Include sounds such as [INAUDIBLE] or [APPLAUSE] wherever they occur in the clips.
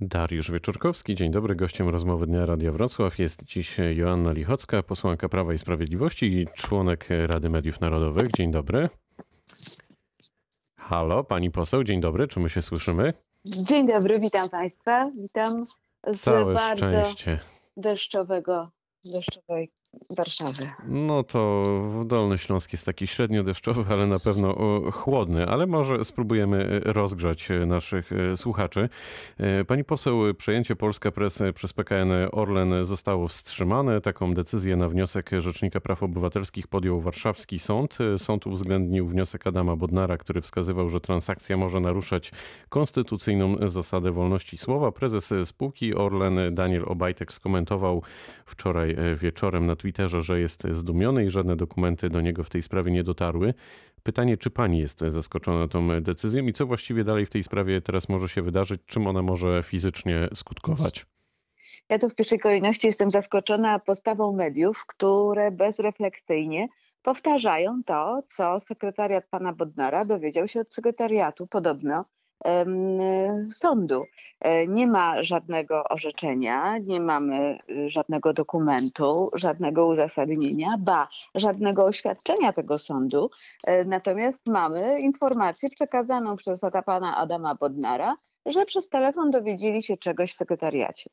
Dariusz Wieczorkowski, dzień dobry. Gościem rozmowy Dnia Radia Wrocław jest dziś Joanna Lichocka, posłanka Prawa i Sprawiedliwości i członek Rady Mediów Narodowych. Dzień dobry. Halo, pani poseł, dzień dobry, czy my się słyszymy? Dzień dobry, witam Państwa. Witam z Całe bardzo szczęście. deszczowego, deszczowej Warszawy. No to Dolny Śląsk jest taki średnio deszczowy, ale na pewno chłodny, ale może spróbujemy e, rozgrzać e, naszych e, słuchaczy. Pani poseł, przejęcie Polska Press przez PKN Orlen zostało wstrzymane. Taką decyzję na wniosek Rzecznika Praw Obywatelskich podjął warszawski sąd. Sąd uwzględnił wniosek Adama Bodnara, który wskazywał, że transakcja może naruszać konstytucyjną zasadę wolności słowa. Prezes spółki Orlen Daniel Obajtek skomentował wczoraj wieczorem na Twitterze, że jest zdumiony i żadne dokumenty do niego w tej sprawie nie dotarły. Pytanie, czy pani jest zaskoczona tą decyzją i co właściwie dalej w tej sprawie teraz może się wydarzyć? Czym ona może fizycznie skutkować? Ja tu w pierwszej kolejności jestem zaskoczona postawą mediów, które bezrefleksyjnie powtarzają to, co sekretariat pana Bodnara dowiedział się od sekretariatu podobno sądu. E, Nie ma żadnego orzeczenia, nie mamy y, żadnego dokumentu, żadnego uzasadnienia, ba, żadnego oświadczenia tego sądu. E, Natomiast mamy informację przekazaną przez pana Adama Bodnara, że przez telefon dowiedzieli się czegoś w sekretariacie.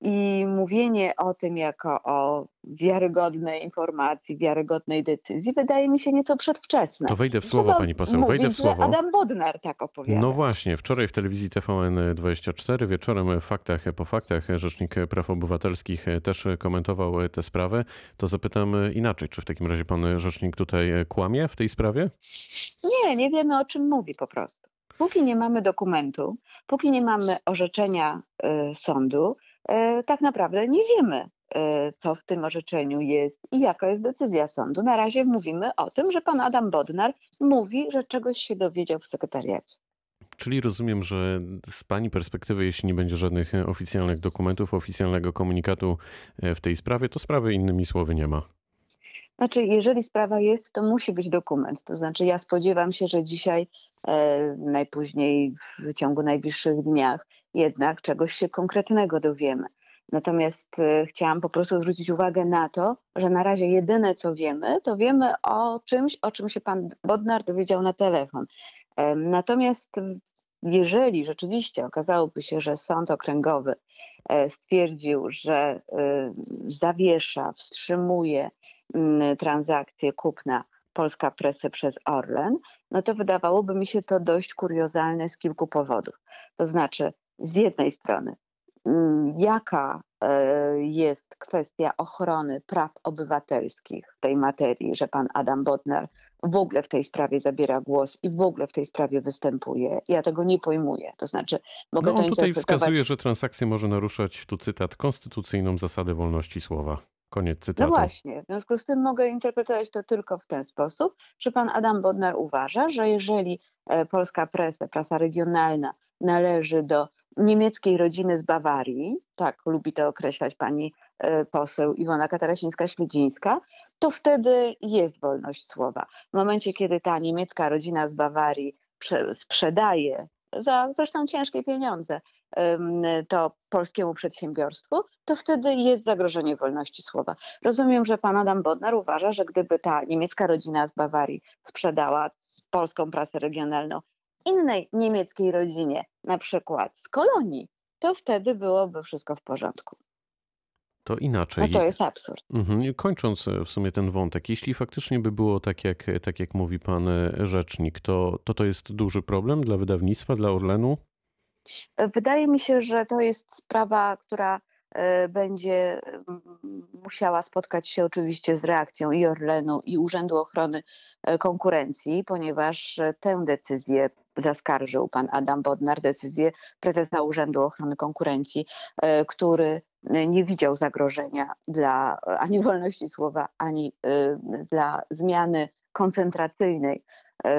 I mówienie o tym jako o wiarygodnej informacji, wiarygodnej decyzji wydaje mi się nieco przedwczesne. To wejdę w słowo, Trzeba pani poseł, mówić, wejdę w słowo. Adam Bodnar tak opowiada. No właśnie, wczoraj w telewizji TVN24 wieczorem w faktach po faktach Rzecznik Praw Obywatelskich też komentował tę sprawę. To zapytam inaczej, czy w takim razie pan rzecznik tutaj kłamie w tej sprawie? Nie, nie wiemy o czym mówi po prostu. Póki nie mamy dokumentu, póki nie mamy orzeczenia y, sądu, y, tak naprawdę nie wiemy, y, co w tym orzeczeniu jest i jaka jest decyzja sądu. Na razie mówimy o tym, że pan Adam Bodnar mówi, że czegoś się dowiedział w sekretariacie. Czyli rozumiem, że z pani perspektywy, jeśli nie będzie żadnych oficjalnych dokumentów, oficjalnego komunikatu w tej sprawie, to sprawy innymi słowy nie ma. Znaczy, jeżeli sprawa jest, to musi być dokument. To znaczy, ja spodziewam się, że dzisiaj, e, najpóźniej w ciągu najbliższych dniach, jednak czegoś się konkretnego dowiemy. Natomiast e, chciałam po prostu zwrócić uwagę na to, że na razie jedyne co wiemy, to wiemy o czymś, o czym się pan Bodnar dowiedział na telefon. E, Natomiast jeżeli rzeczywiście okazałoby się, że sąd okręgowy e, stwierdził, że e, zawiesza, wstrzymuje transakcję kupna Polska Presy przez Orlen, no to wydawałoby mi się to dość kuriozalne z kilku powodów. To znaczy, z jednej strony, mm, jaka e, jest kwestia ochrony praw obywatelskich w tej materii, że pan Adam Bodnar w ogóle w tej sprawie zabiera głos i w ogóle w tej sprawie występuje. Ja tego nie pojmuję. To znaczy, mogę No on to tutaj wskazuje, że transakcja może naruszać, tu cytat, konstytucyjną zasadę wolności słowa. Koniec No cytatu. właśnie, w związku z tym mogę interpretować to tylko w ten sposób, że pan Adam Bodnar uważa, że jeżeli e, polska presa, prasa regionalna należy do niemieckiej rodziny z Bawarii, tak lubi to określać pani e, poseł Iwona Katarasińska-Śledzińska, to wtedy jest wolność słowa. W momencie, kiedy ta niemiecka rodzina z Bawarii prze- sprzedaje za zresztą ciężkie pieniądze to polskiemu przedsiębiorstwu, to wtedy jest zagrożenie wolności słowa. Rozumiem, że pan Adam Bodnar uważa, że gdyby ta niemiecka rodzina z Bawarii sprzedała polską prasę regionalną innej niemieckiej rodzinie, na przykład z kolonii, to wtedy byłoby wszystko w porządku. To inaczej. No to jest absurd. Mhm. Kończąc e, w sumie ten wątek, jeśli faktycznie by było tak, jak, tak jak mówi pan e, rzecznik, to, to to jest duży problem dla wydawnictwa, dla Orlenu? Wydaje mi się, że to jest sprawa, która e, będzie mm, musiała spotkać się oczywiście z reakcją i Orlenu, i Urzędu Ochrony e, Konkurencji, ponieważ e, tę decyzję zaskarżył pan Adam Bodnar, decyzję prezesa Urzędu Ochrony Konkurencji, który nie widział zagrożenia dla ani wolności słowa, ani dla zmiany koncentracyjnej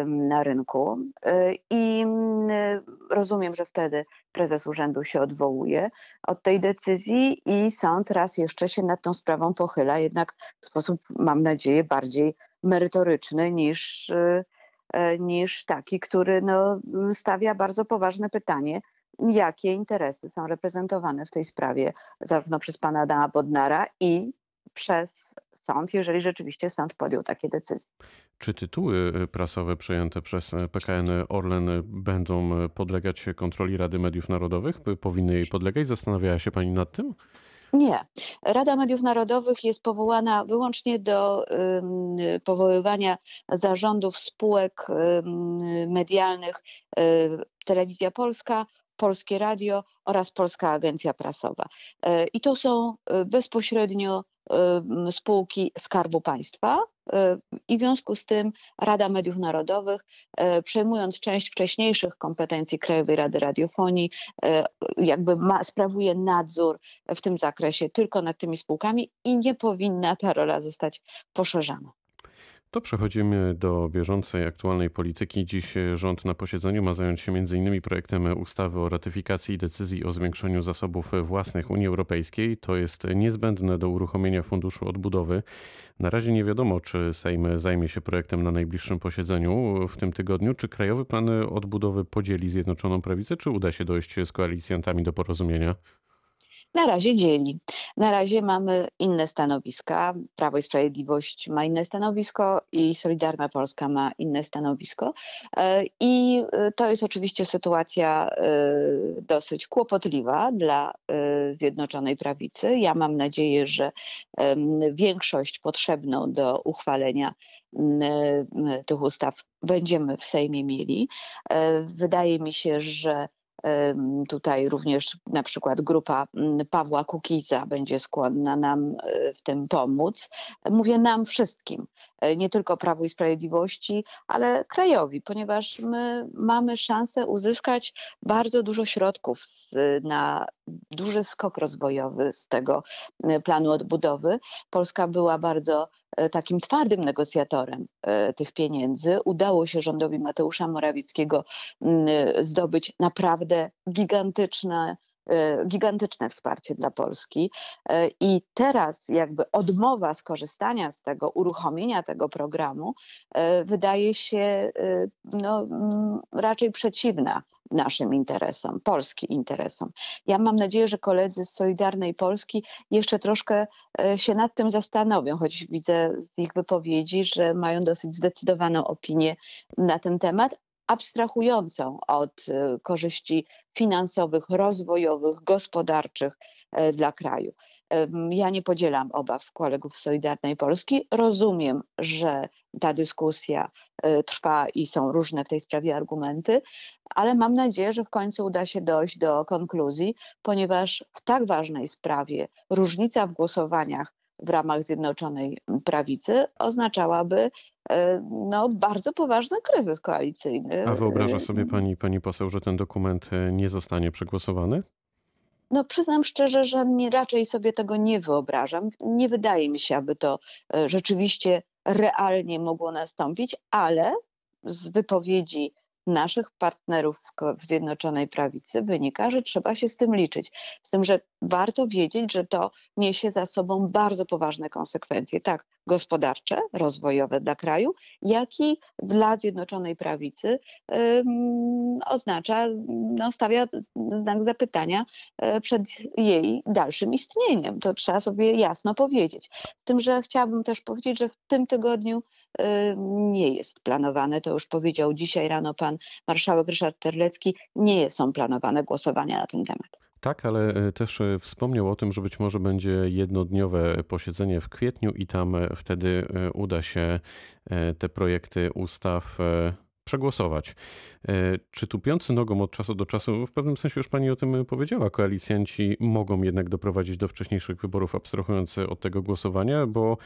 na rynku. E, I mm, rozumiem, że wtedy prezes urzędu się odwołuje od tej decyzji i sąd raz jeszcze się nad tą sprawą pochyla, jednak w sposób, mam nadzieję, bardziej merytoryczny niż, e, e, niż taki, który no, stawia bardzo poważne pytanie jakie interesy są reprezentowane w tej sprawie, zarówno przez pana Adama Bodnara i przez sąd, jeżeli rzeczywiście sąd podjął takie decyzje. Czy tytuły prasowe przejęte przez PKN Orlen będą podlegać kontroli Rady Mediów Narodowych? Powinny jej podlegać? Zastanawiała się pani nad tym? Nie. Rada Mediów Narodowych jest powołana wyłącznie do um, powoływania zarządów spółek um, medialnych um, Telewizja Polska, Polskie Radio oraz Polska Agencja Prasowa. I to są bezpośrednio spółki Skarbu Państwa. E, I w związku z tym Rada Mediów Narodowych, przejmując część wcześniejszych kompetencji Krajowej Rady Radiofonii, jakby ma, sprawuje nadzór w tym zakresie tylko nad tymi spółkami i nie powinna ta rola zostać poszerzana. To przechodzimy do bieżącej, aktualnej polityki. Dziś rząd na posiedzeniu ma zająć się m.in. projektem ustawy o ratyfikacji decyzji o zwiększeniu zasobów własnych Unii Europejskiej. To jest niezbędne do uruchomienia Funduszu Odbudowy. Na razie nie wiadomo, czy Sejm zajmie się projektem na najbliższym posiedzeniu w tym tygodniu. Czy Krajowy Plan Odbudowy podzieli Zjednoczoną Prawicę, czy uda się dojść z koalicjantami do porozumienia? Na razie dzieli. Na razie mamy inne stanowiska. Prawo i Sprawiedliwość ma inne stanowisko i Solidarna Polska ma inne stanowisko. E, I e, to jest oczywiście sytuacja e, dosyć kłopotliwa dla Zjednoczonej Prawicy. Ja mam nadzieję, że większość potrzebną do uchwalenia tych ustaw będziemy w Sejmie mieli. Wydaje mi się, że Tutaj również na przykład grupa mm, Pawła Kukiza będzie skłonna nam e, w tym pomóc. Mówię nam wszystkim, e, nie tylko Prawu i Sprawiedliwości, ale krajowi, ponieważ my mamy szansę uzyskać bardzo dużo środków na duży skok rozwojowy z tego e, planu odbudowy. Polska była bardzo takim twardym negocjatorem e, tych pieniędzy. Udało się rządowi Mateusza Morawieckiego zdobyć naprawdę gigantyczne e, gigantyczne wsparcie dla Polski i teraz jakby odmowa skorzystania z tego, uruchomienia tego programu wydaje się no, raczej przeciwna naszym interesom, polskim interesom. Ja mam nadzieję, że koledzy z Solidarnej Polski jeszcze troszkę się nad tym zastanowią, choć widzę z ich wypowiedzi, że mają dosyć zdecydowaną opinię na ten temat, abstrahującą od e, korzyści finansowych, rozwojowych, gospodarczych e, dla kraju. Ja nie podzielam obaw kolegów z Solidarnej Polski. Rozumiem, że ta dyskusja e, trwa i są różne w tej sprawie argumenty, ale mam nadzieję, że w końcu uda się dojść do konkluzji, ponieważ w tak ważnej sprawie różnica w głosowaniach w ramach Zjednoczonej Prawicy oznaczałaby e, no, bardzo poważny kryzys koalicyjny. A wyobraża sobie pani, pani poseł, że ten dokument e, nie zostanie przegłosowany? No przyznam szczerze, że nie, raczej sobie tego nie wyobrażam. Nie wydaje mi się, aby to e, rzeczywiście realnie mogło nastąpić, ale z wypowiedzi naszych partnerów w Zjednoczonej Prawicy wynika, że trzeba się z tym liczyć. Z tym, że warto wiedzieć, że to niesie za sobą bardzo poważne konsekwencje, tak gospodarcze, rozwojowe dla kraju, jak i dla Zjednoczonej Prawicy oznacza, no, stawia znak zapytania e, przed jej dalszym istnieniem. To trzeba sobie jasno powiedzieć. Z tym, że chciałabym też powiedzieć, że w tym tygodniu nie jest planowane, to już powiedział dzisiaj rano pan marszałek Ryszard Terlecki, nie są planowane głosowania na ten temat. Tak, ale e, też e, wspomniał o tym, że być może będzie jednodniowe posiedzenie w kwietniu i tam e, wtedy uda się te projekty ustaw przegłosować. E, czy tupiący nogą od czasu do czasu, w pewnym sensie już pani o tym powiedziała, koalicjanci mogą jednak doprowadzić do wcześniejszych wyborów, abstrahując od tego głosowania, bo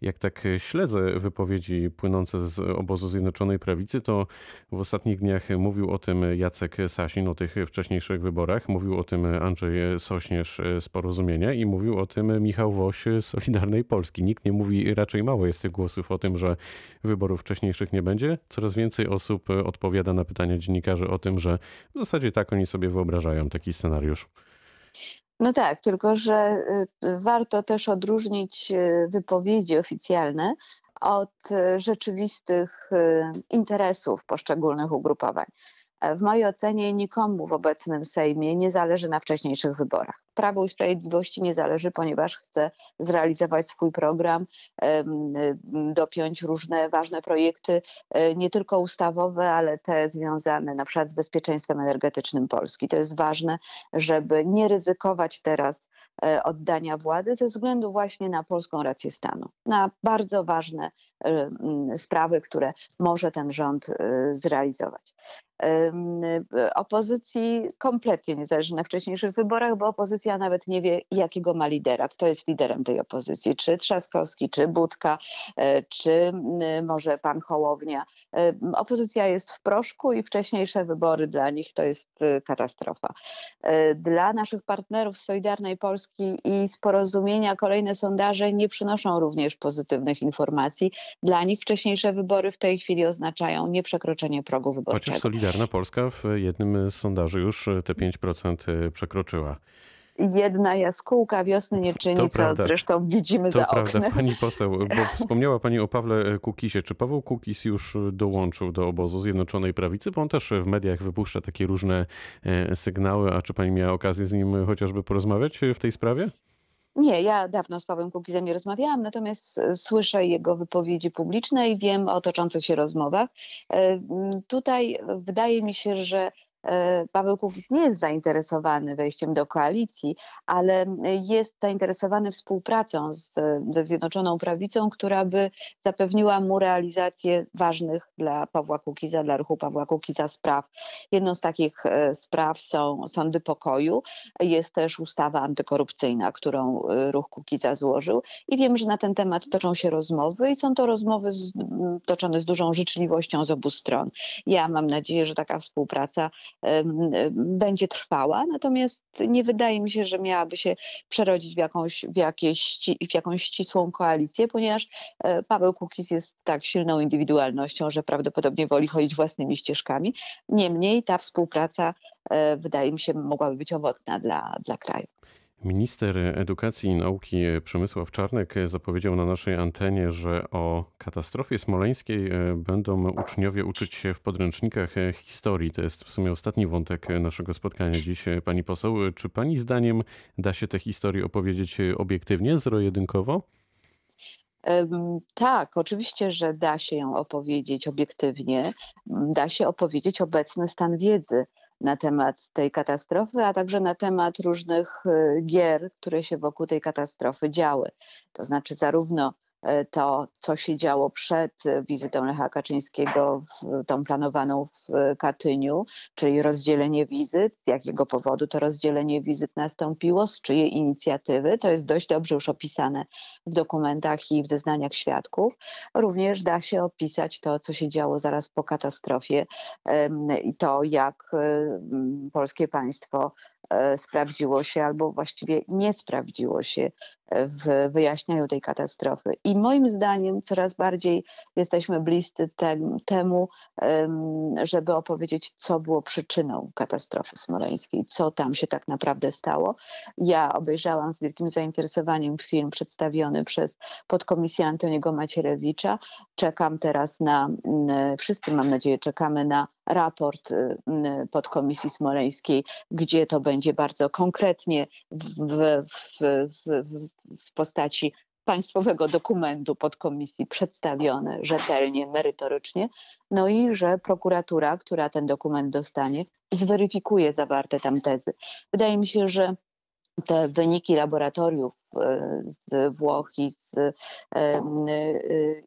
jak tak śledzę wypowiedzi płynące z obozu Zjednoczonej Prawicy, to w ostatnich dniach mówił o tym Jacek Sasin, o tych wcześniejszych wyborach, mówił o tym Andrzej Sośnierz z Porozumienia i mówił o tym Michał Woś z Solidarnej Polski. Nikt nie mówi, raczej mało jest tych głosów o tym, że wyborów wcześniejszych nie będzie. Coraz więcej osób osób e, odpowiada na pytania dziennikarzy o tym, że w zasadzie tak oni sobie wyobrażają taki scenariusz. No tak, tylko że y, warto też odróżnić y, wypowiedzi oficjalne od y, rzeczywistych interesów poszczególnych ugrupowań. E, W mojej ocenie nikomu w obecnym Sejmie nie zależy na wcześniejszych wyborach. Prawo i Sprawiedliwości nie zależy, ponieważ chce zrealizować swój program, dopiąć różne ważne projekty, e, nie tylko ustawowe, ale te związane na przykład z bezpieczeństwem energetycznym Polski. To jest ważne, żeby nie ryzykować teraz e, oddania władzy ze względu właśnie na polską rację stanu, na bardzo ważne sprawy, które może ten rząd e, zrealizować. E, Opozycji kompletnie nie zależy na wcześniejszych wyborach, bo opozycja nawet nie wie, jakiego ma lidera, kto jest liderem tej opozycji, czy Trzaskowski, czy Budka, e, czy może pan Hołownia. E, Opozycja jest w proszku i wcześniejsze wybory dla nich to jest e, katastrofa. E, Dla naszych partnerów Solidarnej Polski i z porozumienia kolejne sondaże nie przynoszą również pozytywnych informacji. Dla nich wcześniejsze wybory w tej chwili oznaczają nieprzekroczenie progu wyborczego. Chociaż Solidarna Polska w jednym z sondaży już te 5% przekroczyła. Jedna jaskółka wiosny nie czyni, To co prawda. zresztą widzimy To za prawda, oknem. pani poseł, bo [LAUGHS] wspomniała pani o Pawle Kukisie. Czy Paweł Kukis już dołączył do obozu Zjednoczonej Prawicy? Bo on też w mediach wypuszcza takie różne e, sygnały. A czy pani miała okazję z nim chociażby porozmawiać w tej sprawie? Nie, ja dawno z Pawłem Kukizem nie rozmawiałam, natomiast e, słyszę jego wypowiedzi publiczne i wiem o toczących się rozmowach. E, Tutaj wydaje mi się, że e, Paweł Kukiz nie jest zainteresowany wejściem do koalicji, ale jest zainteresowany współpracą z, ze Zjednoczoną Prawicą, która by zapewniła mu realizację ważnych dla Pawła Kukiza, dla ruchu Pawła Kukiza spraw. Jedną z takich e, spraw są sądy pokoju, jest też ustawa antykorupcyjna, którą y, ruch Kukiza złożył i wiem, że na ten temat toczą się rozmowy i są to rozmowy z, toczone z dużą życzliwością z obu stron. Ja mam nadzieję, że taka współpraca będzie trwała, natomiast nie wydaje mi się, że miałaby się przerodzić w jakąś, w jakieś, w jakąś ścisłą koalicję, ponieważ e, Paweł Kukiz jest tak silną indywidualnością, że prawdopodobnie woli chodzić własnymi ścieżkami. Niemniej ta współpraca e, wydaje mi się mogłaby być owocna dla, dla kraju. Minister Edukacji i Nauki Przemysław Czarnek zapowiedział na naszej antenie, że o katastrofie smoleńskiej e, będą uczniowie uczyć się w podręcznikach historii. To jest w sumie ostatni wątek naszego spotkania dziś. Pani poseł, czy pani zdaniem da się tę historię opowiedzieć obiektywnie, zero-jedynkowo? Tak, oczywiście, że da się ją opowiedzieć obiektywnie. Da się opowiedzieć obecny stan wiedzy na temat tej katastrofy, a także na temat różnych e, gier, które się wokół tej katastrofy działy. To znaczy zarówno to, co się działo przed e, wizytą Lecha Kaczyńskiego, w, tą planowaną w e, Katyniu, czyli rozdzielenie wizyt, z jakiego powodu to rozdzielenie wizyt nastąpiło, z czyjej inicjatywy. To jest dość dobrze już opisane w dokumentach i w zeznaniach świadków. Również da się opisać to, co się działo zaraz po katastrofie i to, jak polskie państwo e, sprawdziło się albo właściwie nie sprawdziło się e, w wyjaśnianiu tej katastrofy. I moim zdaniem coraz bardziej jesteśmy bliscy tem, temu, em, żeby opowiedzieć, co było przyczyną katastrofy smoleńskiej, co tam się tak naprawdę stało. Ja obejrzałam z wielkim zainteresowaniem film przedstawiony przez podkomisję Antoniego Macierewicza. Czekam teraz na, mm, wszyscy mam nadzieję, czekamy na raport y, podkomisji smoleńskiej, gdzie to będzie bardzo konkretnie w, w, w, w, postaci państwowego dokumentu podkomisji przedstawione rzetelnie, merytorycznie, no i że prokuratura, która ten dokument dostanie, zweryfikuje zawarte tam tezy. Wydaje mi się, że te wyniki laboratoriów e, z Włoch i z, e,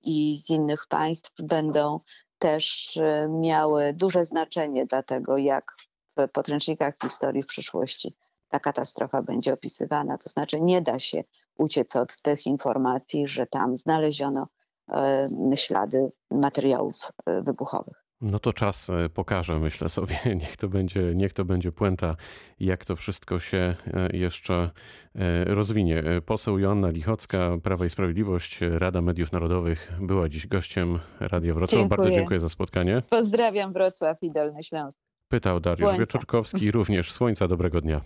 i z innych państw będą też e, miały duże znaczenie dla tego, jak w podręcznikach historii w przyszłości ta katastrofa będzie opisywana. To znaczy nie da się uciec od tych informacji, że tam znaleziono e, ślady materiałów e, wybuchowych. No to czas e, pokaże, myślę sobie. [LAUGHS] Niech to będzie, niech to będzie puenta, jak to wszystko się e, jeszcze e, rozwinie. Poseł Joanna Lichocka, Prawa i Sprawiedliwość, Rada Mediów Narodowych, była dziś gościem Radia Wrocław. Bardzo Dziękuję. dziękuję za spotkanie. Pozdrawiam Wrocław i Dolny Śląsk. Pytał Dariusz Słońca. Wieczorkowski, również słońca, dobrego dnia.